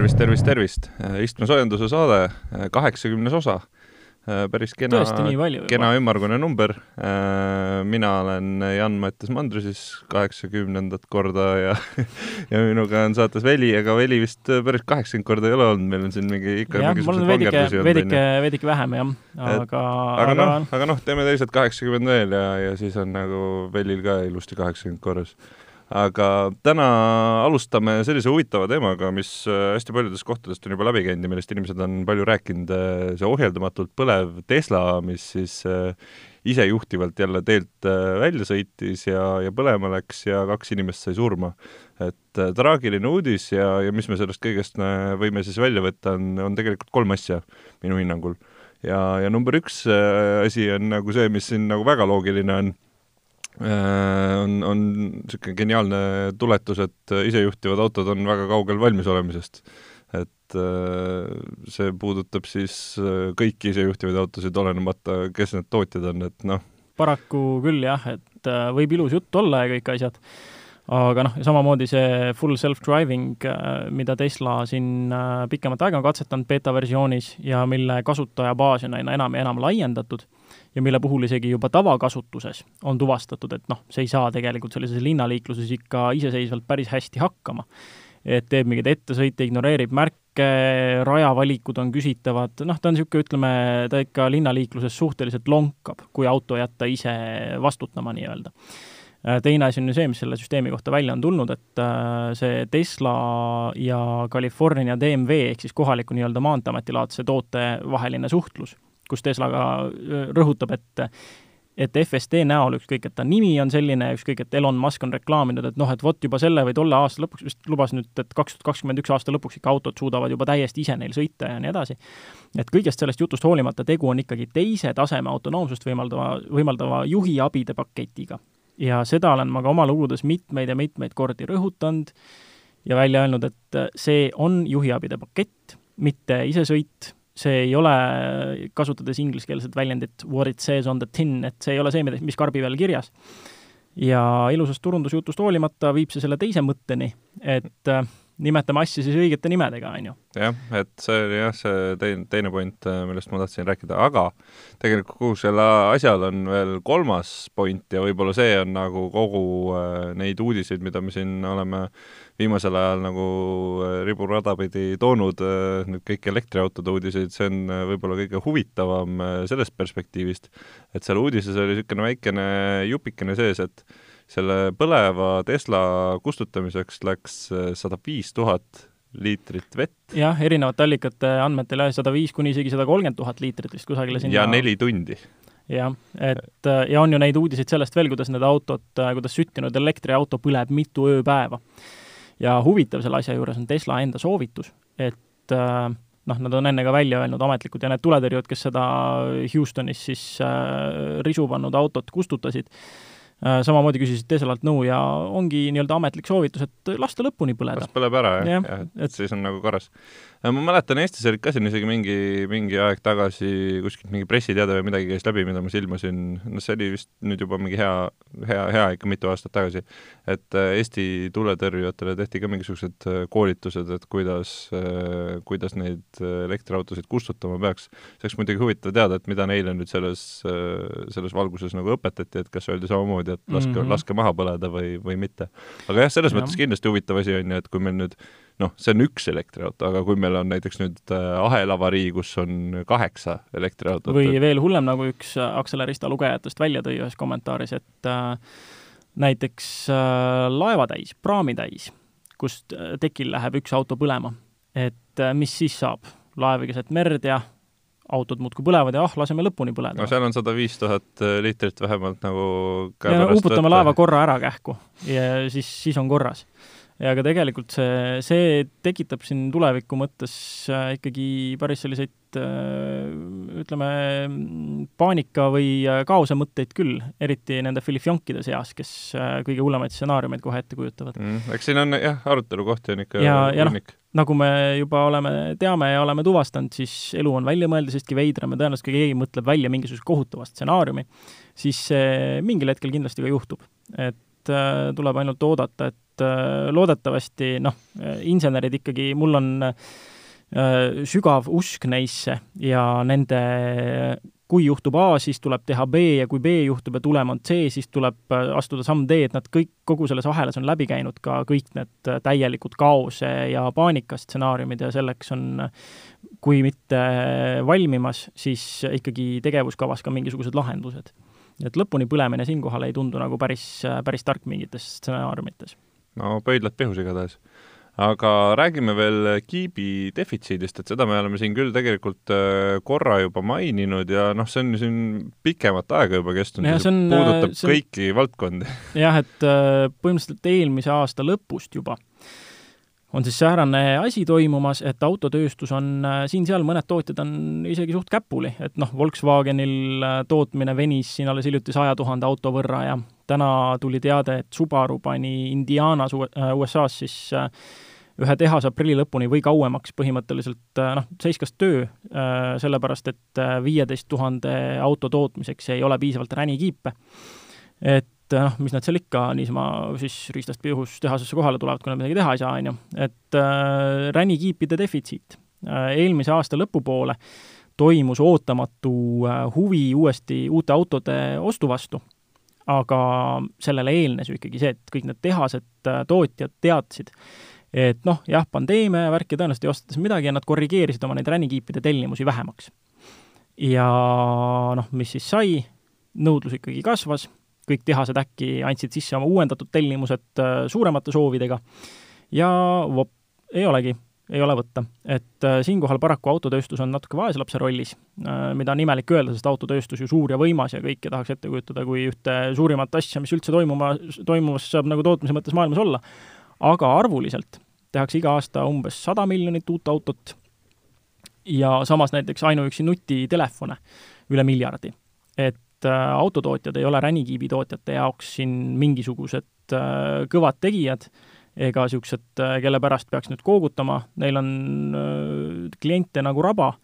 tervist, tervist, tervist! istmesoojenduse saade, kaheksakümnes osa. päris kena, kena ümmargune number. mina olen Jan-Mattias Mandri siis kaheksakümnendat korda ja ja minuga on saates Veli, aga Veli vist päris kaheksakümmend korda ei ole olnud, meil on siin mingi ikka jah, mul on veidike, veidike, veidike vähem jah, aga aga noh, aga noh, teeme teised kaheksakümmend veel ja, ja siis on nagu Velil ka ilusti kaheksakümmend korras aga täna alustame sellise huvitava teemaga, mis äh, hästi paljudest kohtadest on juba läbi käinud ja millest inimesed on palju rääkinud, äh, see ohjeldamatult põlev Tesla, mis siis äh, isejuhtivalt jälle teelt välja sõitis ja, ja põlema läks ja kaks inimest sai surma. et traagiline uudis ja, ja mis me sellest kõigest võime siis välja võtta, on, on tegelikult kolm asja minu hinnangul. ja, ja number üks asi on nagu see, mis siin nagu väga loogiline on on, on niisugune geniaalne tuletus, et isejuhtivad autod on väga kaugel valmisolemisest. et äh, see puudutab siis äh, kõiki isejuhtivaid autosid, olenemata, kes need tootjad on, et noh. paraku küll jah, et võib ilus jutt olla ja kõik asjad, aga noh, samamoodi see full self-driving, mida Tesla siin pikemat aega on katsetanud beeta versioonis ja mille kasutajabaas on aina enam ja enam laiendatud ja mille puhul isegi juba tavakasutuses on tuvastatud, et noh, see ei saa tegelikult sellises linnaliikluses ikka iseseisvalt päris hästi hakkama. et teeb mingeid ettesõite, ignoreerib märke, rajavalikud on küsitavad, noh, ta on niisugune, ütleme, ta ikka linnaliikluses suhteliselt lonkab, kui auto jätta ise vastutama nii-öelda teine asi on ju see, mis selle süsteemi kohta välja on tulnud, et äh, see Tesla ja California DMV ehk siis kohaliku nii-öelda Maanteeameti laadse toote vaheline suhtlus kus Tesla ka rõhutab, et et FSD näol, ükskõik, et ta nimi on selline, ükskõik, et Elon Musk on reklaaminud, et noh, et vot juba selle või tolle aasta lõpuks, vist lubas nüüd, et kaks tuhat kakskümmend üks aasta lõpuks ikka autod suudavad juba täiesti ise neil sõita ja nii edasi. et kõigest sellest jutust hoolimata, tegu on ikkagi teise taseme autonoomsust võimaldava, võimaldava juhiabide paketiga. ja seda olen ma ka oma lugudes mitmeid ja mitmeid kordi rõhutanud ja välja öelnud, et see on juhiabide pakett, mitte isesõit see ei ole, kasutades ingliskeelset väljendit what it says on the tin, et see ei ole see, mis karbi peal kirjas. ja ilusast turundusjutust hoolimata viib see selle teise mõtteni, et äh, nimetame asju siis õigete nimedega, on ju. jah, et see oli jah, see teine, teine point, äh, millest ma tahtsin rääkida, aga tegelikult kogu selle asjal on veel kolmas point ja võib-olla see on nagu kogu äh, neid uudiseid, mida me siin oleme viimasel ajal nagu äh, riburada pidi toonud, nüüd kõik elektriautode uudiseid, see on võib-olla kõige huvitavam sellest perspektiivist, et seal uudises oli niisugune väikene jupikene sees, et selle põleva Tesla kustutamiseks läks äh, sada viis tuhat liitrit vett. jah, erinevate allikate andmetel jah, sada viis kuni isegi sada kolmkümmend tuhat liitrit vist kusagile sinna ja neli tundi. jah, et äh, ja on ju neid uudiseid sellest veel, kuidas need autod, äh, kuidas süttinud elektriauto põleb mitu ööpäeva. ja huvitav selle asja juures on Tesla enda soovitus, et noh, nad on enne ka välja öelnud ametlikud ja need tuletõrjujad, kes seda Houstonis siis äh, risu pannud autot kustutasid, Äh, samamoodi küsisid Teslalt nõu ja ongi nii-öelda ametlik soovitus, et lasta lõpuni põleda. las põleb ära, jah, jah, et, et siis on nagu korras. Äh, ma mäletan, Eestis olid ka siin isegi mingi, mingi aeg tagasi kuskilt mingi pressiteade või midagi käis läbi, mida ma silmasin, noh, see oli vist nüüd juba mingi hea, hea, hea ikka mitu aastat tagasi, et äh, Eesti tuletõrjujatele tehti ka mingisugused koolitused, et kuidas, kuidas neid elektriautosid kustutama peaks. see oleks muidugi huvitav teada, et mida neile nüüd selles, selles valguses nagu õpetati, et kas öeldi samamoodi, et laske mm, -hmm. laske maha põleda või, või mitte. aga jah, selles ja. mõttes kindlasti huvitav asi on ju, et kui meil nüüd noh, see on üks elektriauto, aga kui meil on näiteks nüüd äh, ahelavarii, kus on kaheksa elektriautot või veel hullem, nagu üks äh, Akselerista lugejatest välja tõi ühes kommentaaris, et äh, näiteks laevatäis, praamitäis, kust tekil läheb üks auto põlema, et mis siis saab? laev keset merd ja autod muudkui põlevad ja ah, laseme lõpuni põleda. no seal on sada viis tuhat liitrit vähemalt nagu ja no, uputame võtta. laeva korra ära kähku ja siis, siis on korras. Ja aga tegelikult see, see tekitab siin tuleviku mõttes äh, ikkagi päris selliseid äh, ütleme, paanika või kaose mõtteid küll, eriti nende filifjonkide seas, kes kõige hullemaid stsenaariumeid kohe ette kujutavad mm,. eks siin on jah, arutelukohti on ikka ja, ja noh, nagu me juba oleme, teame ja oleme tuvastanud, siis elu on väljamõeldisestki veidram ja tõenäoliselt, kui keegi mõtleb välja mingisuguse kohutava stsenaariumi, siis see mingil hetkel kindlasti ka juhtub. et äh, tuleb ainult oodata, et loodetavasti noh, insenerid ikkagi, mul on sügav usk neisse ja nende kui juhtub A, siis tuleb teha B ja kui B juhtub ja tulem on C, siis tuleb astuda samm D, et nad kõik, kogu selles ahelas on läbi käinud ka kõik need täielikud kaose ja paanika stsenaariumid ja selleks on, kui mitte valmimas, siis ikkagi tegevuskavas ka mingisugused lahendused et lõpuni põlemine siinkohal ei tundu nagu päris, päris tark mingites stsenaariumites. No pöidlad pihus igatahes. aga räägime veel kiibi defitsiidist, et seda me oleme siin küll tegelikult äh, korra juba maininud ja noh, see on siin pikemat aega juba kestnud ja see on, puudutab see on, kõiki valdkondi. jah, et äh, põhimõtteliselt eelmise aasta lõpust juba on siis säärane asi toimumas, et autotööstus on, äh, siin-seal mõned tootjad on isegi suht käpuli, et noh, Volkswagenil äh, tootmine venis siin alles hiljuti saja tuhande auto võrra ja täna tuli teade, et Subaru pani Indianas USA-s äh, siis ühe tehase aprilli lõpuni või kauemaks põhimõtteliselt noh, seiskas töö, sellepärast et viieteist tuhande auto tootmiseks ei ole piisavalt ränikiipe. et et noh, mis nad seal ikka niisama siis riistast pihus tehasesse kohale tulevad, kui nad midagi teha ei saa, on ju. et äh, ränikiipide defitsiit äh,. eelmise aasta lõpupoole toimus ootamatu äh, huvi uuesti uute autode ostu vastu, aga sellele eelnes ju ikkagi see, et kõik need tehased äh,, tootjad teadsid, et noh, jah, pandeemia ja värk ja tõenäoliselt ei osta midagi ja nad korrigeerisid oma neid ränikiipide tellimusi vähemaks. ja noh, mis siis sai, nõudlus ikkagi kasvas kõik tehased äkki andsid sisse oma uuendatud tellimused äh, suuremate soovidega ja vop, ei olegi, ei ole võtta. et äh, siinkohal paraku autotööstus on natuke vaeslapse rollis äh,, mida on imelik öelda, sest autotööstus ju suur ja võimas ja kõike tahaks ette kujutada kui ühte suurimat asja, mis üldse toimuma, toimumas saab nagu tootmise mõttes maailmas olla. aga arvuliselt tehakse iga aasta umbes sada miljonit uut autot ja samas näiteks ainuüksi nutitelefone üle miljardi. et et äh, autotootjad ei ole ränikiibi tootjate jaoks siin mingisugused äh, kõvad tegijad ega niisugused, äh, kelle pärast peaks nüüd koogutama, neil on kliente nagu raba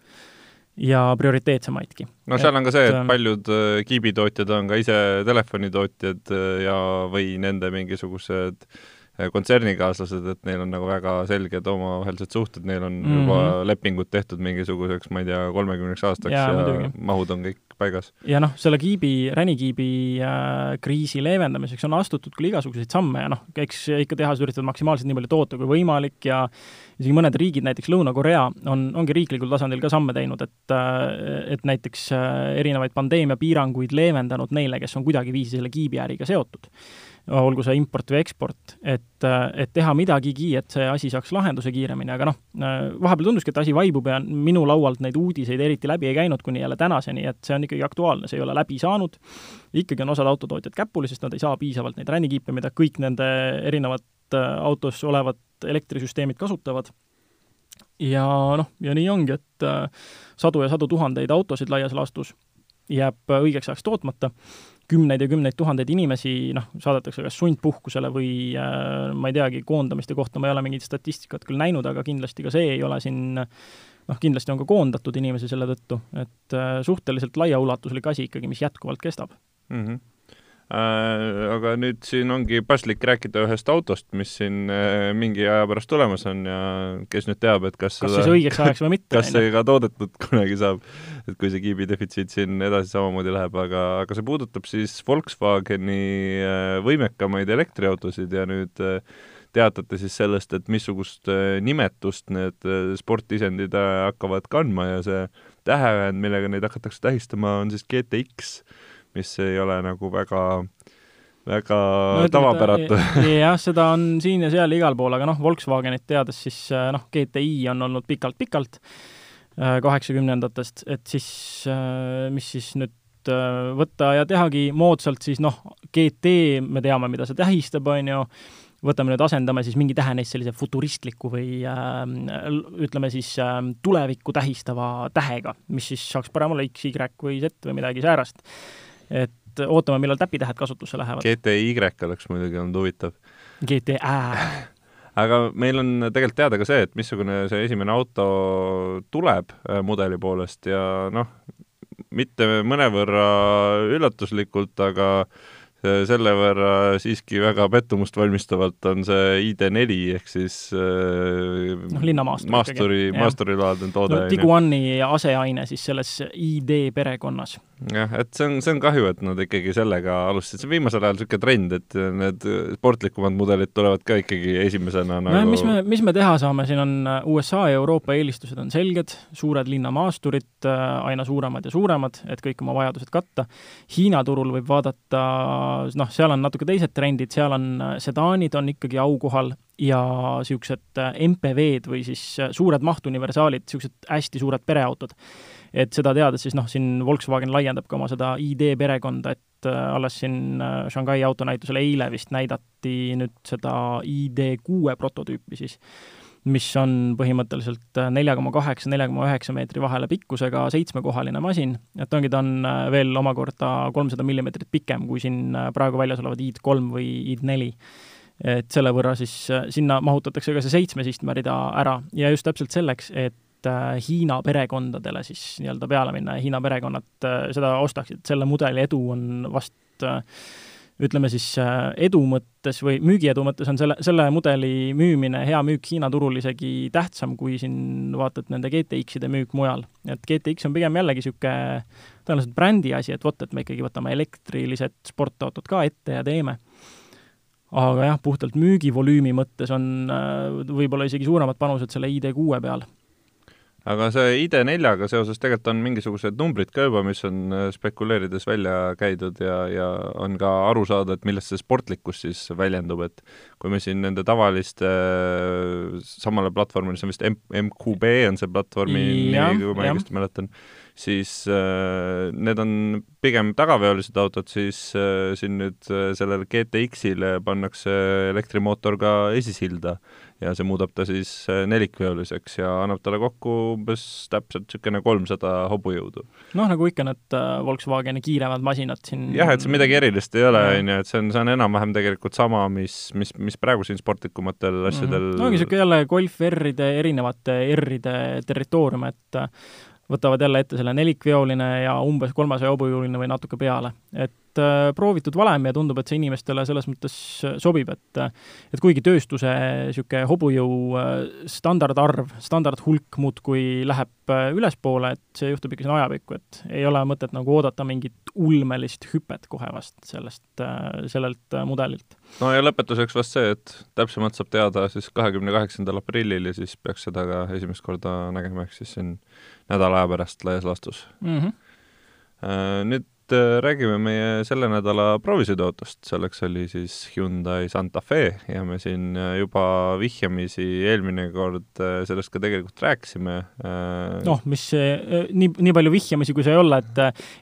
ja prioriteetsemaidki. no seal et, on ka see, et paljud kiibitootjad on ka ise telefonitootjad ja, või nende mingisugused kontsernikaaslased, et neil on nagu väga selged omavahelised suhted, neil on mm -hmm. juba lepingud tehtud mingisuguseks, ma ei tea, kolmekümneks aastaks ja, ja muidugi. mahud on kõik paigas. ja noh, selle kiibi, ränikiibi äh, kriisi leevendamiseks on astutud küll igasuguseid samme ja noh, eks ikka tehased üritavad maksimaalselt nii palju toota kui võimalik ja isegi mõned riigid, näiteks Lõuna-Korea, on, ongi riiklikul tasandil ka samme teinud, et äh, et näiteks äh, erinevaid pandeemiapiiranguid leevendanud neile, kes on kuidagiviisi selle kiibiäriga seotud olgu see import või eksport, et, et teha midagigi, et see asi saaks lahenduse kiiremini, aga noh, vahepeal tunduski, et asi vaibub ja minu laualt neid uudiseid eriti läbi ei käinud kuni jälle tänaseni, et see on ikkagi aktuaalne, see ei ole läbi saanud, ikkagi on osad autotootjad käpuli, sest nad ei saa piisavalt neid ränikiipe, mida kõik nende erinevad äh, autos olevad elektrisüsteemid kasutavad. Ja noh, ja nii ongi, et äh, sadu ja sadu tuhandeid autosid laias laastus jääb õigeks ajaks tootmata kümneid ja kümneid tuhandeid inimesi noh, saadetakse kas sundpuhkusele või äh, ma ei teagi, koondamiste kohta ma ei ole mingit statistikat küll näinud, aga kindlasti ka see ei ole siin noh, kindlasti on ka koondatud inimesi selle tõttu, et äh, suhteliselt laiaulatuslik asi ikkagi, mis jätkuvalt kestab mm. -hmm aga nüüd siin ongi paslik rääkida ühest autost, mis siin äh, mingi aja pärast tulemas on ja kes nüüd teab, et kas kas seda, siis õigeks ajaks või mitte. kas see ka toodetud kunagi saab, et kui see kiibi defitsiit siin edasi samamoodi läheb, aga, aga see puudutab siis Volkswageni äh, võimekamaid elektriautosid ja nüüd teatate siis sellest, et missugust nimetust need sportisendid hakkavad kandma ja see tähevahend, millega neid hakatakse tähistama, on siis GTX mis ei ole nagu väga väga no, tavapäratu. jah, seda on siin ja seal igal pool, aga noh, Volkswagenit teades siis äh, noh, GTI on olnud pikalt-pikalt äh, kaheksakümnendatest, et siis äh, mis siis nüüd võtta ja tehagi moodsalt siis noh, GT, me teame, mida see tähistab, on ju, võtame nüüd, asendame siis mingi tähe neist sellise futuristliku või äh, ütleme siis äh, tulevikku tähistava tähega, mis siis saaks parem olla X, Y või Z või midagi säärast et ootame, millal täpitähed kasutusse lähevad. GTY oleks muidugi olnud huvitav. GTÄ aga meil on tegelikult teada ka see, et missugune see esimene auto tuleb äh, mudeli poolest ja noh, mitte mõnevõrra üllatuslikult, aga selle võrra siiski väga pettumust valmistavalt on see ID4 ehk siis noh, linnamaastur maasturi, maasturilaadne toode no,. Tiguani aseaine siis selles ID perekonnas. jah, et see on, see on kahju, et nad ikkagi sellega alustasid, see on viimasel ajal niisugune trend, et need sportlikumad mudelid tulevad ka ikkagi esimesena nagu no, mis me, mis me teha saame, siin on USA ja Euroopa eelistused on selged, suured linnamaasturid aina suuremad ja suuremad, et kõik oma vajadused katta. Hiina turul võib vaadata noh, seal on natuke teised trendid, seal on äh, sedaanid on ikkagi aukohal ja niisugused äh, MPV-d või siis äh, suured mahtuniversaalid, niisugused hästi suured pereautod. et seda teades siis noh, siin Volkswagen laiendab ka oma seda ID perekonda, et alles siin Shanghai autonäitusel eile vist näidati nüüd seda ID6 prototüüpi siis mis on põhimõtteliselt äh, nelja koma kaheksa, nelja koma üheksa meetri vahele pikkusega seitsmekohaline masin, et ongi, ta on äh, veel omakorda kolmsada millimeetrit pikem kui siin äh, praegu väljas olevad ID3 või ID4. et selle võrra siis sinna mahutatakse ka see seitsme istmerida ära. Ja just täpselt selleks, et Hiina perekondadele siis nii-öelda peale minna ja Hiina perekonnad seda ostaksid, selle mudeli edu on vast ütleme siis äh, edu mõttes või müügiedu mõttes on selle, selle mudeli müümine, hea müük Hiina turul isegi tähtsam, kui siin vaatad nende GTX-ide müük mujal. et GTX on pigem jällegi niisugune tõenäoliselt brändi asi, et vot, et me ikkagi võtame elektrilised sportautod ka ette ja teeme. aga jah, puhtalt müügivolüümi mõttes on äh, võib-olla isegi suuremad panused selle ID6 peal aga see ID4-ga seoses tegelikult on mingisugused numbrid ka juba, mis on äh, spekuleerides välja käidud ja, ja on ka aru saada, et millest see sportlikkus siis väljendub, et kui me siin nende tavaliste äh, samale platvormile, see on vist M-, MQB on see platvormi nimi, kui ma õigesti mäletan, siis äh, need on pigem tagaveolised autod, siis äh, siin nüüd äh, sellele GTX-ile pannakse elektrimootor ka esisilda ja see muudab ta siis nelikveoliseks ja annab talle kokku umbes täpselt niisugune kolmsada hobujõudu. noh, nagu ikka need Volkswageni kiiremad masinad siin jah, et see midagi erilist ei ole, on ju, et see on, see on enam-vähem tegelikult sama, mis, mis, mis praegu siin sportlikumatel mhm. asjadel mm -hmm. no ongi niisugune jälle Golf R-ide, erinevate R-ide territoorium, et võtavad jälle ette selle nelikveoline ja umbes kolmesaja hobujõuline või natuke peale. et äh, proovitud valem ja tundub, et see inimestele selles mõttes äh, sobib, et äh, et kuigi tööstuse niisugune hobujõu standardarv, standardhulk muudkui läheb ülespoole, et see juhtub ikka siin ajapikku, et ei ole mõtet nagu oodata mingit ulmelist hüpet kohe vast sellest, sellelt mudelilt. no ja lõpetuseks vast see, et täpsemalt saab teada siis kahekümne kaheksandal aprillil ja siis peaks seda ka esimest korda nägema, ehk siis siin nädala aja pärast laias laastus mm. -hmm. Nüüd Äh, räägime meie selle nädala proovisõiduautost, selleks oli siis Hyundai Santa Fe ja me siin äh, juba vihjamisi eelmine kord äh, sellest ka tegelikult rääkisime. noh, mis nii, nii palju vihjamisi, kui sai olla, et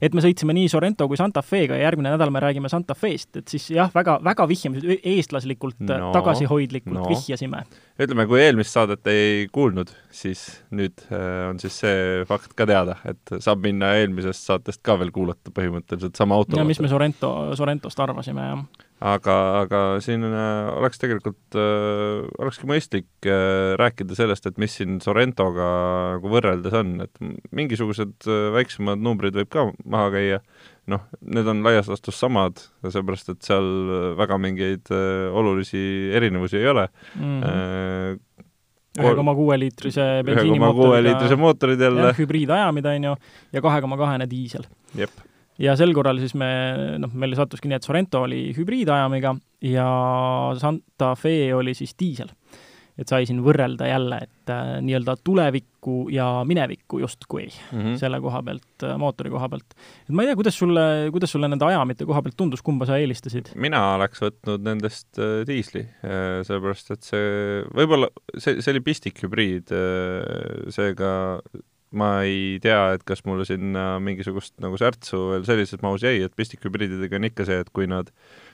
et me sõitsime nii Sorento kui Santa Fe'ga ja järgmine nädal me räägime Santa Fe'st, et siis jah, väga, väga vihjamisi, eestlaslikult no, tagasihoidlikult no. vihjasime. ütleme, kui eelmist saadet ei kuulnud, siis nüüd on siis see fakt ka teada, et saab minna eelmisest saatest ka veel kuulata põhimõtteliselt põhimõtteliselt sama auto. ja mis me Sorento, Sorentost arvasime, jah. aga, aga siin äh, oleks tegelikult äh,, olekski mõistlik äh, rääkida sellest, et mis siin Sorentoga nagu võrreldes on, et mingisugused äh, väiksemad numbrid võib ka maha käia, noh, need on laias laastus samad, seepärast et seal väga mingeid äh, olulisi erinevusi ei ole mm. -hmm ühe koma kuue liitrise bensiinimootoriga mootorid jälle. hübriidajamid, on ju, ja kahe koma kahene diisel. jep ja sel korral siis me, noh, meil sattuski nii, et Sorento oli hübriidajamiga ja Santa Fe oli siis diisel. et sai siin võrrelda jälle, et äh, nii-öelda tulevikku ja minevikku justkui mm -hmm. selle koha pealt äh,, mootori koha pealt. et ma ei tea, kuidas sulle, kuidas sulle nende ajamite koha pealt tundus, kumba sa eelistasid? mina oleks võtnud nendest äh, diisli äh,, sellepärast et see, võib-olla see, see oli pistikhübriid äh,, seega ma ei tea, et kas mulle sinna mingisugust nagu särtsu veel sellises mahus jäi, et pistikhübriididega on ikka see, et kui nad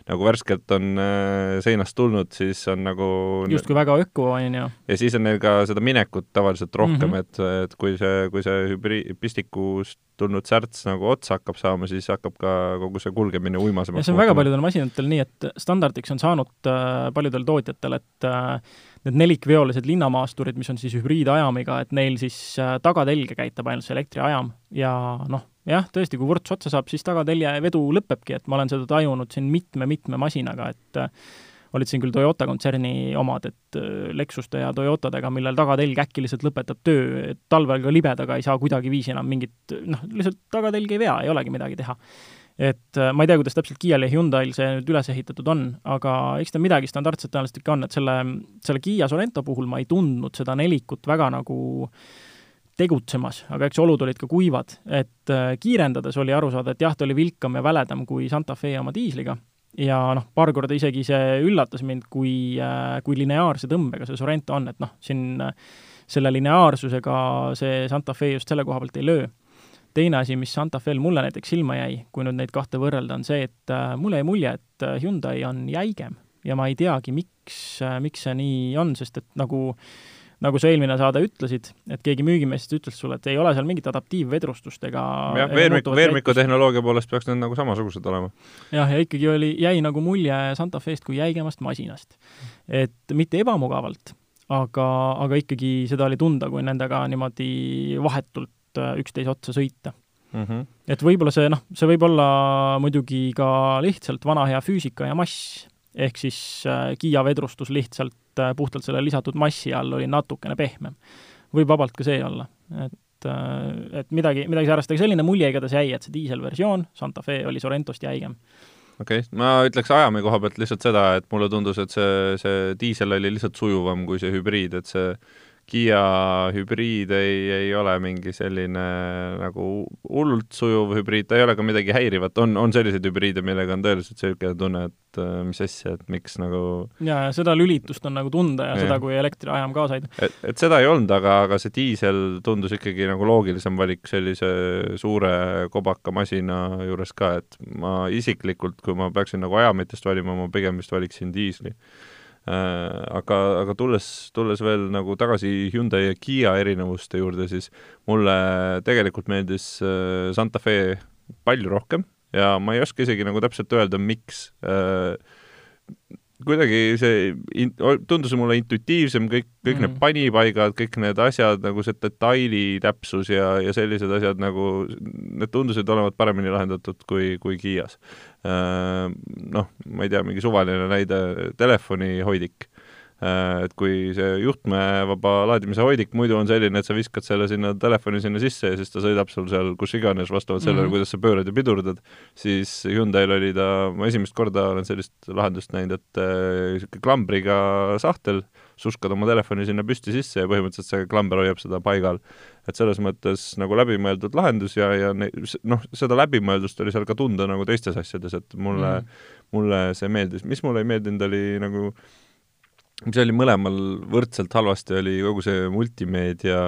nagu värskelt on äh, seinast tulnud, siis on nagu justkui väga öko, on ju. ja siis on neil ka seda minekut tavaliselt rohkem mm, -hmm. et, et kui see, kui see hübri-, pistikust tulnud särts nagu otsa hakkab saama, siis hakkab ka kogu see kulgemine uimasemaks see on väga paljudel masinatel nii, et standardiks on saanud äh, paljudel tootjatel, et äh, need nelikveolised linnamaasturid, mis on siis hübriidajamiga, et neil siis äh, tagatelge käitab ainult see elektriajam ja noh, jah, tõesti, kui vurts otsa saab, siis tagatelje vedu lõpebki, et ma olen seda tajunud siin mitme-mitme masinaga, et äh, olid siin küll Toyota kontserni omad, et äh, Lexuste ja Toyotadega, millel tagatelg äkki lihtsalt lõpetab töö, et talvel ka libedaga ei saa kuidagiviisi enam mingit, noh, lihtsalt tagatelg ei vea, ei olegi midagi teha. Et äh, ma ei tea, kuidas täpselt Kiial ja Hyundai'l see nüüd üles ehitatud on, aga eks ta midagi standardset tõenäoliselt ikka on, et selle, selle Kiia Sorento puhul ma ei tundnud seda nelikut väga nagu tegutsemas, aga eks olud olid ka kuivad, et äh, kiirendades oli aru saada, et jah, ta oli vilkam ja väledam kui Santa Fe oma diisliga ja noh, paar korda isegi see üllatas mind, kui, äh, kui lineaarse tõmbega see Sorento on, et noh, siin selle lineaarsusega see Santa Fe just selle koha pealt ei löö. Teine asi, mis Santa Fe'l mulle näiteks silma jäi, kui nüüd neid kahte võrrelda, on see, et äh, mulle jäi mulje, et Hyundai on jäigem ja ma ei teagi, miks, miks see nii on, sest et nagu äh, nagu sa eelmine saade ütlesid, et keegi müügimeestest ütles sulle, et ei ole seal mingit adaptiivvedrustust ega jah, veermiku, veermiku tehnoloogia poolest peaks need nagu samasugused olema. jah, ja ikkagi oli, jäi nagu mulje Santa Fe'st kui jäigemast masinast. et mitte ebamugavalt, aga, aga ikkagi seda oli tunda, kui nendega niimoodi vahetult äh, üksteise otsa sõita mm. -hmm. et võib-olla see, noh, see võib olla muidugi ka lihtsalt vana hea füüsika ja mass, ehk siis äh, Kiia vedrustus lihtsalt äh, puhtalt selle lisatud massi all oli natukene pehmem. võib vabalt ka see olla, et äh, et midagi, midagi säärast, aga selline mulje igatahes jäi, et see diiselversioon Santa Fe oli Sorrentost jäigem. okei okay., ma ütleks ajami koha pealt lihtsalt seda, et mulle tundus, et see, see diisel oli lihtsalt sujuvam kui see hübriid, et see Kiia hübriid ei, ei ole mingi selline nagu hullult sujuv hübriid, ta ei ole ka midagi häirivat, on, on selliseid hübriide, millega on tõeliselt niisugune tunne, et äh, mis asja, et miks nagu jaa, ja seda lülitust on nagu tunda ja, ja. seda, kui elektriajam kaasa ei too. et, et seda ei olnud, aga, aga see diisel tundus ikkagi nagu loogilisem valik sellise suure kobaka masina juures ka, et ma isiklikult, kui ma peaksin nagu ajamitest valima, ma pigem vist valiksin diisli aga, aga tulles, tulles veel nagu tagasi Hyundai ja Kiia erinevuste juurde, siis mulle tegelikult meeldis äh, Santa Fe palju rohkem ja ma ei oska isegi nagu täpselt öelda, miks äh, kuidagi see tundus mulle intuitiivsem, kõik, kõik mm. need panipaigad, kõik need asjad, nagu see detaili täpsus ja, ja sellised asjad nagu, need tundusid olevat paremini lahendatud kui, kui Kiias. Äh, noh, ma ei tea, mingi suvaline näide, telefonihoidik Äh, et kui see juhtmevaba laadimise hoidik muidu on selline, et sa viskad selle sinna telefoni sinna sisse ja siis ta sõidab sul seal kus iganes vastavalt sellele mm, -hmm. kuidas sa pöörad ja pidurdad, siis Hyundai'l oli ta, ma esimest korda olen sellist lahendust näinud, et niisugune äh, klambriga sahtel, suskad oma telefoni sinna püsti sisse ja põhimõtteliselt see klamber hoiab seda paigal. et selles mõttes nagu läbimõeldud lahendus ja, ja noh, seda läbimõeldust oli seal ka tunda nagu teistes asjades, et mulle mm, -hmm. mulle see meeldis, mis mulle ei meeldinud, oli nagu mis oli mõlemal võrdselt halvasti, oli kogu see multimeedia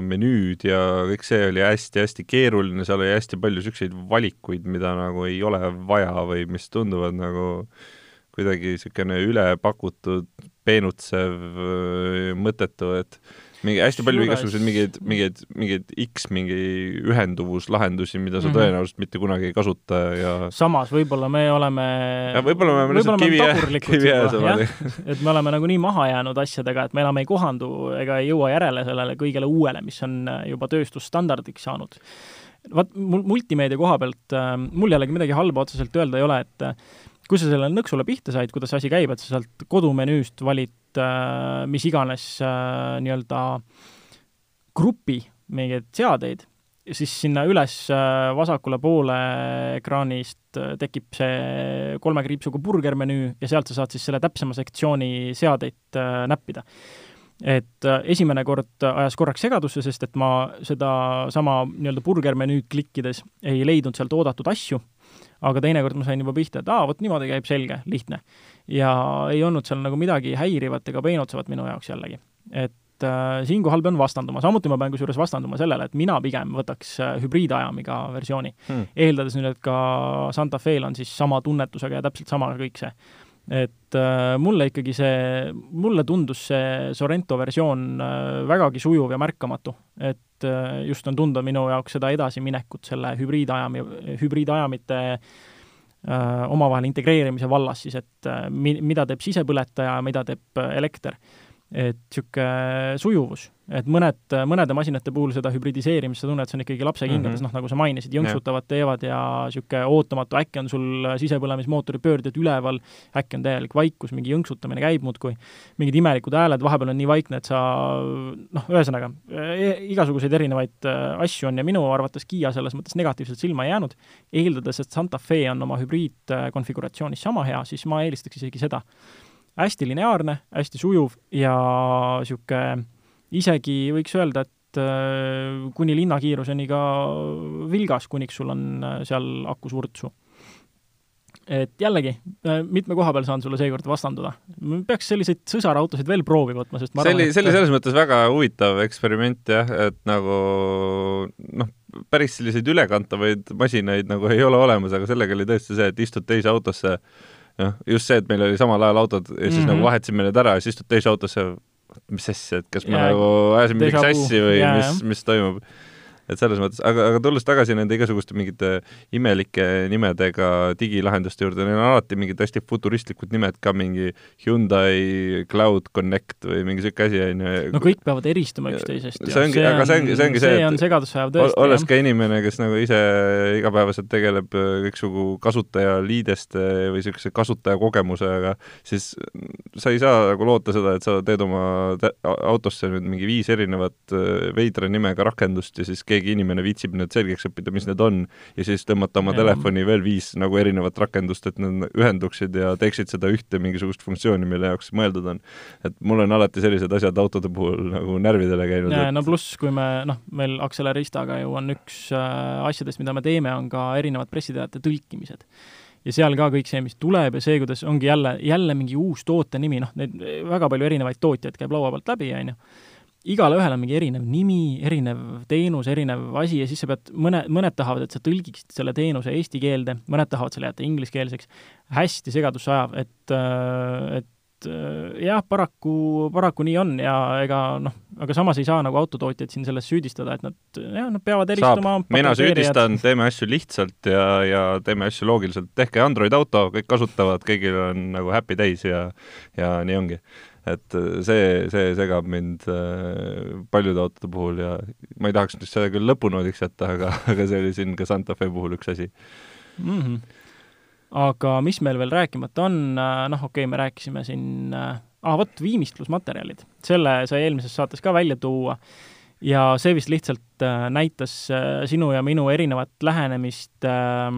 menüüd ja kõik see oli hästi-hästi keeruline, seal oli hästi palju niisuguseid valikuid, mida nagu ei ole vaja või mis tunduvad nagu kuidagi niisugune ülepakutud, peenutsev, mõttetu, et mingi hästi palju igasuguseid mingeid, mingeid, mingeid X mingi ühenduvuslahendusi, mida sa mm -hmm. tõenäoliselt mitte kunagi ei kasuta ja samas võib-olla me oleme ja võib-olla me oleme lihtsalt kivi, kivi ääres omad. et me oleme nagu nii maha jäänud asjadega, et me enam ei kohandu ega ei jõua järele sellele kõigele uuele, mis on juba tööstusstandardiks saanud. vaat mul multimeedia koha pealt äh,, mul jällegi midagi halba otseselt öelda ei ole, et äh, kui sa sellele nõksule pihta said, kuidas see asi käib, et sa sealt kodumenüüst valid äh, mis iganes äh, nii-öelda grupi mingeid seadeid, siis sinna üles äh, vasakule poole ekraanist äh, tekib see kolme kriipsuga burgermenüü ja sealt sa saad siis selle täpsema sektsiooni seadeid äh, näppida. Et äh, esimene kord ajas korraks segadusse, sest et ma sedasama nii-öelda burgermenüüd klikkides ei leidnud sealt oodatud asju aga teinekord ma sain juba pihta, et aa, vot niimoodi käib, selge, lihtne. ja ei olnud seal nagu midagi häirivat ega peenutsevat minu jaoks jällegi. et äh, siinkohal pean vastanduma, samuti ma pean kusjuures vastanduma sellele, et mina pigem võtaks äh, hübriidajamiga versiooni hmm., eeldades nüüd, et ka Santa Fe'l on siis sama tunnetusega ja täpselt sama kõik see et äh, mulle ikkagi see, mulle tundus see Sorrento versioon äh, vägagi sujuv ja märkamatu. et äh, just on tunda minu jaoks seda edasiminekut selle hübriidajami, hübriidajamite äh, omavahel integreerimise vallas siis, et äh, mi-, mida teeb sisepõletaja, mida teeb äh, elekter. Et niisugune sujuvus, et mõned, mõnede masinate puhul seda hübridiseerimist sa tunned, see on ikkagi lapsekingades mm, -hmm. noh, nagu sa mainisid, jõnksutavad teevad ja niisugune ootamatu, äkki on sul sisepõlemismootori pöörded üleval, äkki on täielik vaikus, mingi jõnksutamine käib muudkui, mingid imelikud hääled, vahepeal on nii vaikne, et sa noh, ühesõnaga e, igasuguseid erinevaid äh, asju on ja minu arvates Kiia selles mõttes negatiivselt silma ei jäänud, eeldades, et Santa Fe on oma hübriidkonfiguratsioonis sama hea, siis ma eelistaks isegi seda hästi lineaarne, hästi sujuv ja niisugune isegi võiks öelda, et äh, kuni linnakiiruseni ka vilgas, kuniks sul on äh, seal akus vurtsu. et jällegi, äh, mitme koha peal saan sulle seekord vastanduda. peaks selliseid sõsarautosid veel proovi võtma, sest see oli, see oli selles mõttes väga huvitav eksperiment jah, et nagu noh, päris selliseid ülekantavaid masinaid nagu ei ole olemas, aga sellega oli tõesti see, et istud teise autosse jah, just see, et meil oli samal ajal autod ja siis mm -hmm. nagu vahetasime need ära ja siis istud teise autosse, mis asja, et kas me yeah. nagu ajasime midagi sassi või yeah, mis, mis toimub et selles mõttes, aga, aga tulles tagasi nende igasuguste mingite imelike nimedega digilahenduste juurde, neil on alati mingid hästi futuristlikud nimed ka, mingi Hyundai Cloud Connect või mingi niisugune asi, on ju. no kõik peavad eristuma üksteisest. see ongi, aga see ongi, see ongi see, see on segadusse ajav tõesti. olles ka inimene, kes nagu ise igapäevaselt tegeleb äh, kõiksugu kasutajaliideste või niisuguse kasutajakogemusega, siis sa ei saa nagu loota seda, et sa teed oma autosse nüüd mingi viis erinevat äh, veidra nimega rakendust ja siis keegi inimene viitsib need selgeks õppida, mis need on, ja siis tõmmata oma ja. telefoni veel viis nagu erinevat rakendust, et nad ühenduksid ja teeksid seda ühte mingisugust funktsiooni, mille jaoks mõeldud on. et mul on alati sellised asjad autode puhul nagu närvidele käinud. Et... no pluss, kui me noh, meil Acceleristaga ju on üks äh, asjadest, mida me teeme, on ka erinevad pressiteate tõlkimised ja seal ka kõik see, mis tuleb ja see, kuidas ongi jälle, jälle mingi uus toote nimi, noh, neid väga palju erinevaid tootjaid käib laua pealt läbi, on ju igal ühel on mingi erinev nimi, erinev teenus, erinev asi ja siis sa pead, mõne, mõned tahavad, et sa tõlgiksid selle teenuse eesti keelde, mõned tahavad selle jätta ingliskeelseks, hästi segadusse ajav, et, äh, et äh, jah, paraku, paraku nii on ja ega noh, aga samas ei saa nagu autotootjaid siin selles süüdistada, et nad jah, nad peavad eristuma mina süüdistan, teeme asju lihtsalt ja, ja teeme asju loogiliselt, tehke Android auto, kõik kasutavad, kõigil on nagu happy days ja ja nii ongi et äh, see, see segab mind äh, paljude autode puhul ja ma ei tahaks nüüd seda küll lõpunoodiks jätta, aga, aga see oli siin ka Santa Fe puhul üks asi mm. -hmm. aga mis meil veel rääkimata on, äh, noh, okei okay,, me rääkisime siin ah vot, viimistlusmaterjalid, selle sai eelmises saates ka välja tuua ja see vist lihtsalt näitas sinu ja minu erinevat lähenemist äh,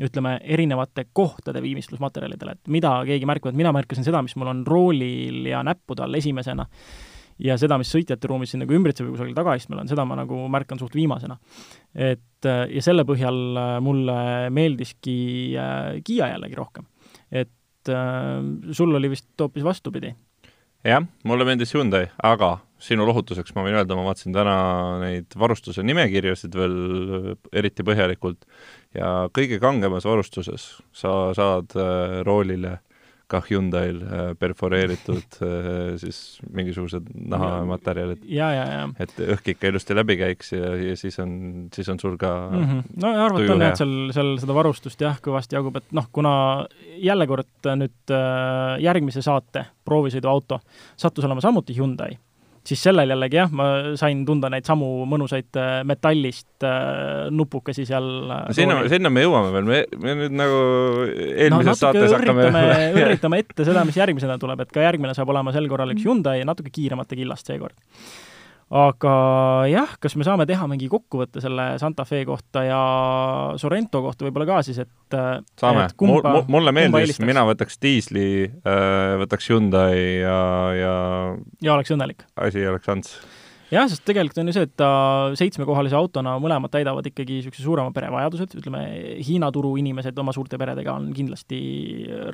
ütleme, erinevate kohtade viimistlusmaterjalidele, et mida keegi märkab, et mina märkasin seda, mis mul on roolil ja näppude all esimesena, ja seda, mis sõitjate ruumis siin nagu ümbritseb või kusagil tagaistmel on, seda ma nagu märkan suht viimasena. et ja selle põhjal äh, mulle meeldiski äh, Kiia jällegi rohkem. et äh, sul oli vist hoopis vastupidi jah, mulle meeldis Hyundai, aga sinu lohutuseks ma võin öelda, ma vaatasin täna neid varustuse nimekirjasid veel eriti põhjalikult ja kõige kangemas varustuses sa saad äh, roolile ka Hyundai'l äh, perforeeritud äh, siis mingisugused nahamaterjalid. ja, ja, ja. et õhk ikka ilusti läbi käiks ja, ja siis on, siis on sul ka mm -hmm. no arvata on jah, et seal, seal seda varustust jah, kõvasti jagub, et noh, kuna jälle kord nüüd järgmise saate proovisõiduauto sattus olema samuti Hyundai siis sellel jällegi jah, ma sain tunda neid samu mõnusaid äh, metallist äh, nupukesi seal äh, no sinna, sinna me jõuame veel, me, me nüüd nagu eelmises no, saates hakkame üritame ette seda, mis järgmisena tuleb, et ka järgmine saab olema sel korral üks Hyundai ja natuke kiiremate killast seekord aga jah, kas me saame teha mingi kokkuvõtte selle Santa Fe kohta ja Sorrento kohta võib-olla ka siis, et saame, mulle meeldis, mina võtaks diisli, äh, võtaks Hyundai ja, ja ja oleks õnnelik. asi oleks ants jah, sest tegelikult on ju see, et ta seitsmekohalise autona mõlemad täidavad ikkagi niisuguse suurema pere vajadused, ütleme, Hiina turu inimesed oma suurte peredega on kindlasti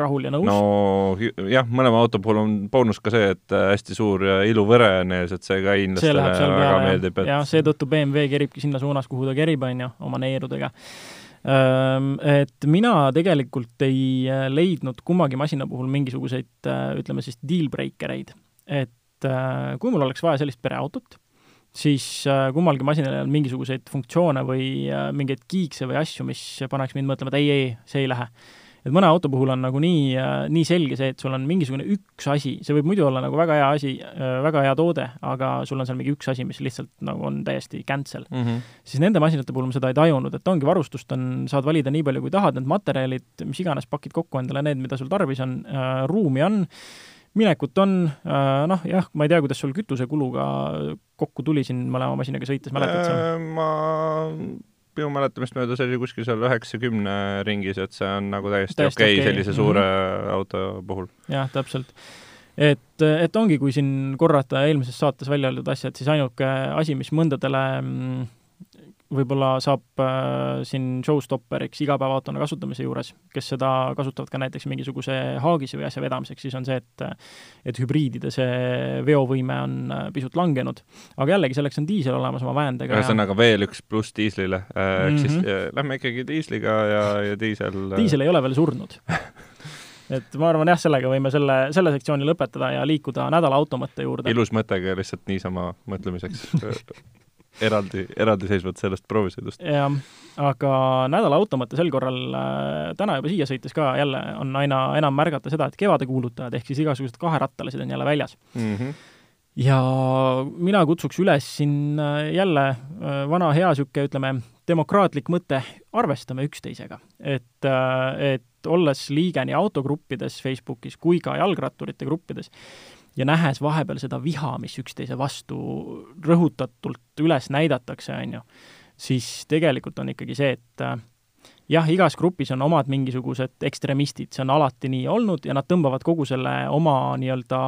rahul ja nõus. no jah, mõlema auto puhul on boonus ka see, et hästi suur iluvõre on ees, et see ka hiinlastele väga peale, meeldib et.... jah, seetõttu BMW keribki sinna suunas, kuhu ta kerib, on ju, oma neerudega et mina tegelikult ei äh, leidnud kummagi masina puhul mingisuguseid, äh, ütleme siis, deal breaker eid. et äh, kui mul oleks vaja sellist pereautot, siis äh, kummalgi masinal ei olnud mingisuguseid funktsioone või äh, mingeid kiikse või asju, mis paneks mind mõtlema, et ei, ei, see ei lähe. et mõne auto puhul on nagu nii, nii selge see, et sul on mingisugune üks asi, see võib muidu olla nagu väga hea asi, väga hea toode, aga sul on seal mingi üks asi, mis lihtsalt nagu on täiesti cancel mm. -hmm. siis nende masinate puhul ma seda ei tajunud, et ongi varustust on, saad valida nii palju, kui tahad, need materjalid, mis iganes, pakid kokku endale need, mida sul tarvis on äh,, ruumi on, minekut on, äh, noh jah, ma ei tea, kuidas sul kütusekuluga kokku tuli siin mõlema masinaga sõites, mäletad sa? Äh, ma minu mäletamist mööda see oli kuskil seal üheksa-kümne ringis, et see on nagu täiesti, täiesti okei okay, okay. sellise suure mm -hmm. auto puhul. jah, täpselt. et, et ongi, kui siin korrata eelmises saates välja öeldud asja, et siis ainuke asi, mis mõndadele mm, võib-olla saab äh, siin showstopperiks igapäevaautona kasutamise juures, kes seda kasutavad ka näiteks mingisuguse haagise või asja vedamiseks, siis on see, et et hübriidide see veovõime on äh, pisut langenud. aga jällegi, selleks on diisel olemas oma väendega. ühesõnaga ja... veel üks pluss diislile äh,, ehk mm -hmm. siis äh, lähme ikkagi diisliga ja, ja diisel äh... diisel ei ole veel surnud et ma arvan jah, sellega võime selle, selle sektsiooni lõpetada ja liikuda nädala automõtte juurde. ilus mõte ka lihtsalt niisama mõtlemiseks eraldi, eraldiseisvalt sellest proovisõidust. jah, aga nädala automõte sel korral äh, täna juba siia sõites ka jälle on aina enam märgata seda, et kevade kuulutajad ehk siis igasugused kaherattalised on jälle väljas mm. -hmm. ja mina kutsuks üles siin äh, jälle äh, vana hea niisugune, ütleme, demokraatlik mõte, arvestame üksteisega. et, et olles liige nii autogruppides Facebookis kui ka jalgratturite gruppides, ja nähes vahepeal seda viha, mis üksteise vastu rõhutatult üles näidatakse, on ju, siis tegelikult on ikkagi see, et äh, jah, igas grupis on omad mingisugused ekstremistid, see on alati nii olnud ja nad tõmbavad kogu selle oma nii-öelda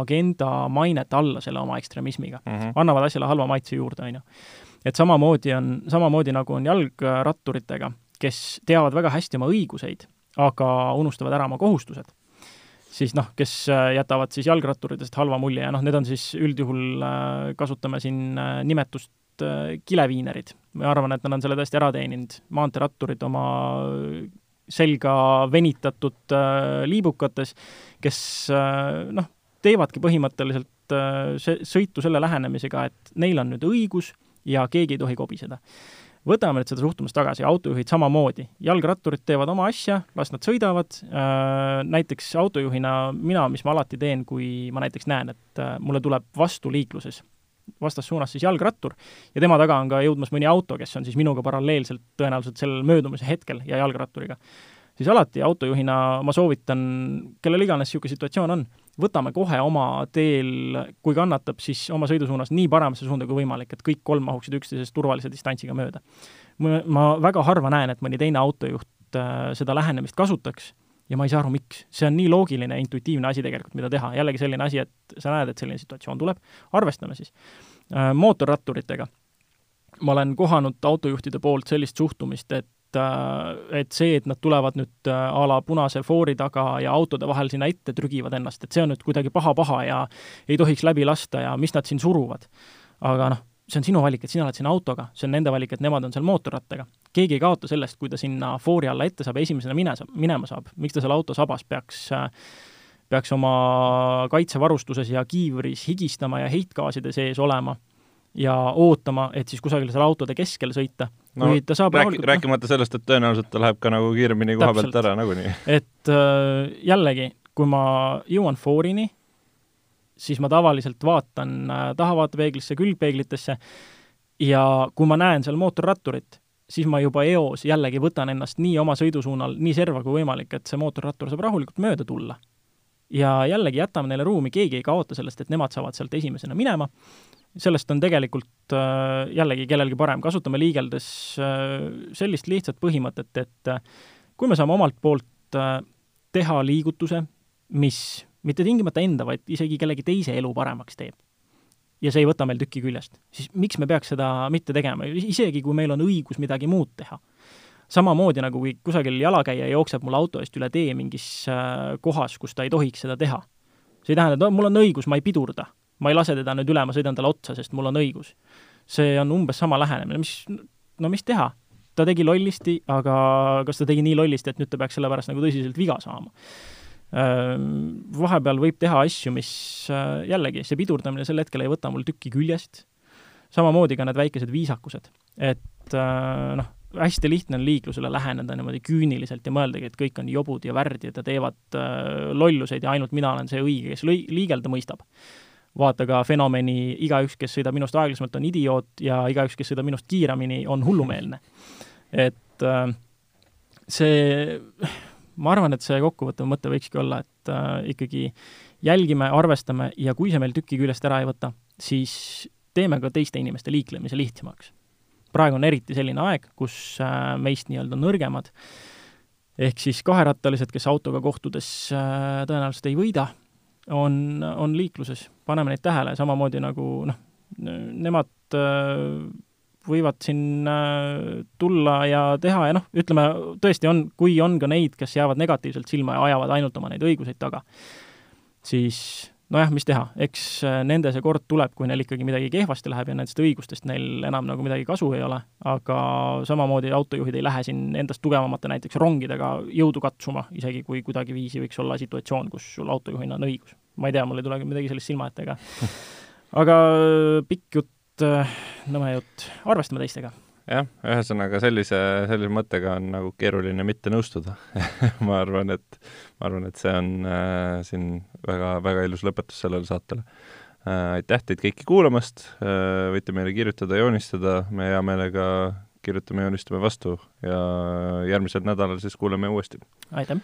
agenda mainet alla selle oma ekstremismiga mm. -hmm. annavad asjale halva maitse juurde, on ju. et samamoodi on, samamoodi nagu on jalgratturitega, kes teavad väga hästi oma õiguseid, aga unustavad ära oma kohustused siis noh, kes äh, jätavad siis jalgratturitest halva mulje ja noh, need on siis üldjuhul, äh, kasutame siin äh, nimetust kileviinerid. ma arvan, et nad on selle tõesti ära teeninud, maanteeratturid oma selga venitatud liibukates, kes noh, teevadki põhimõtteliselt see, sõitu selle lähenemisega, et neil on nüüd õigus ja keegi ei tohi kobiseda võtame nüüd seda suhtumist tagasi, autojuhid samamoodi, jalgratturid teevad oma asja, las nad sõidavad. Äh,, näiteks autojuhina mina, mis ma alati teen, kui ma näiteks näen, et äh, mulle tuleb vastu liikluses, vastassuunas siis jalgrattur, ja tema taga on ka jõudmas mõni auto, kes on siis minuga paralleelselt tõenäoliselt sellel möödumise hetkel ja jalgratturiga, siis alati autojuhina ma soovitan, kellel iganes niisugune situatsioon on, võtame kohe oma teel, kui kannatab, siis oma sõidusuunas nii paremasse suunda kui võimalik, et kõik kolm mahuksid üksteisest turvalise distantsiga mööda. ma väga harva näen, et mõni teine autojuht äh, seda lähenemist kasutaks ja ma ei saa aru, miks. see on nii loogiline intuitiivne asi tegelikult, mida teha. jällegi selline asi, et sa näed, et selline situatsioon tuleb, arvestame siis äh,. mootorratturitega ma olen kohanud autojuhtide poolt sellist suhtumist, et Äh, et see, et nad tulevad nüüd äh, a la punase foori taga ja autode vahel sinna ette trügivad ennast, et see on nüüd kuidagi paha-paha ja ei tohiks läbi lasta ja mis nad siin suruvad. aga noh, see on sinu valik, et sina oled siin autoga, see on nende valik, et nemad on seal mootorrattaga. keegi ei kaota sellest, kui ta sinna foori alla ette saab ja esimesena mine minema saab. miks ta seal auto sabas peaks äh, peaks oma kaitsevarustuses ja kiivris higistama ja heitgaaside sees olema ja ootama, et siis kusagil seal autode keskel sõita no, kui ta saab rääki, rääkimata sellest, et tõenäoliselt ta läheb ka nagu kiiremini koha pealt ära nagunii. et äh, jällegi, kui ma jõuan foorini, siis ma tavaliselt vaatan äh, tahavaatepeeglisse, külgpeeglitesse ja kui ma näen seal mootorratturit, siis ma juba eos jällegi võtan ennast nii oma sõidusuunal nii serva kui võimalik, et see mootorrattur saab rahulikult mööda tulla. ja jällegi jätame neile ruumi, keegi ei kaota sellest, et nemad saavad sealt esimesena minema sellest on tegelikult äh, jällegi kellelgi parem, kasutame liigeldes äh, sellist lihtsat põhimõtet, et äh, kui me saame omalt poolt teha liigutuse, mis mitte tingimata enda, vaid isegi kellegi teise elu paremaks teeb, ja see ei võta meil tükki küljest, siis miks me peaks seda mitte tegema, isegi kui meil on õigus midagi muud teha. samamoodi nagu kui kusagil jalakäija jookseb mul auto eest üle tee mingis kohas, kus ta ei tohiks seda teha. see ei tähenda, et no mul on õigus, ma ei pidurda ma ei lase teda nüüd üle, ma sõidan talle otsa, sest mul on õigus. see on umbes sama lähenemine, mis, no mis teha? ta tegi lollisti, aga kas ta tegi nii lollisti, et nüüd ta peaks selle pärast nagu tõsiselt viga saama? Vahepeal võib teha asju, mis jällegi, see pidurdamine sel hetkel ei võta mul tükki küljest, samamoodi ka need väikesed viisakused. et noh, hästi lihtne on liiklusele läheneda niimoodi küüniliselt ja mõeldagi, et kõik on jobud ja värdjad ja teevad lolluseid ja ainult mina olen see õige, kes liigelda mõistab. Vaata ka fenomeni, igaüks, kes sõidab minust aeglasemalt, on idioot ja igaüks, kes sõidab minust kiiremini, on hullumeelne. et äh, see, ma arvan, et see kokkuvõttev mõte võikski olla, et äh, ikkagi jälgime, arvestame ja kui see meil tüki küljest ära ei võta, siis teeme ka teiste inimeste liiklemise lihtsamaks. praegu on eriti selline aeg, kus äh, meist nii-öelda nõrgemad, ehk siis kaherattalised, kes autoga kohtudes tõenäoliselt ei võida, on, on liikluses, paneme neid tähele, samamoodi nagu noh, nemad äh, võivad siin tulla ja teha ja noh, ütleme tõesti on, kui on ka neid, kes jäävad negatiivselt silma ja ajavad ainult oma neid õiguseid taga, siis nojah, mis teha, eks äh, nende see kord tuleb, kui neil ikkagi midagi kehvasti läheb ja nendest õigustest neil enam nagu midagi kasu ei ole, aga samamoodi autojuhid ei lähe siin endast tugevamate näiteks rongidega jõudu katsuma, isegi kui kuidagiviisi võiks olla situatsioon, kus sul autojuhina on õigus. ma ei tea, mul ei tule midagi sellist silma ette, aga aga pikk jutt, äh, nõme jutt, arvestame teistega jah, ühesõnaga sellise, sellise mõttega on nagu keeruline mitte nõustuda ma arvan, et, ma arvan, et see on äh, siin väga, väga ilus lõpetus sellele saatele äh,. aitäh teid kõiki kuulamast äh,, võite meile kirjutada, joonistada, me hea meelega kirjutame, joonistame vastu ja järgmisel nädalal siis kuuleme uuesti. aitäh!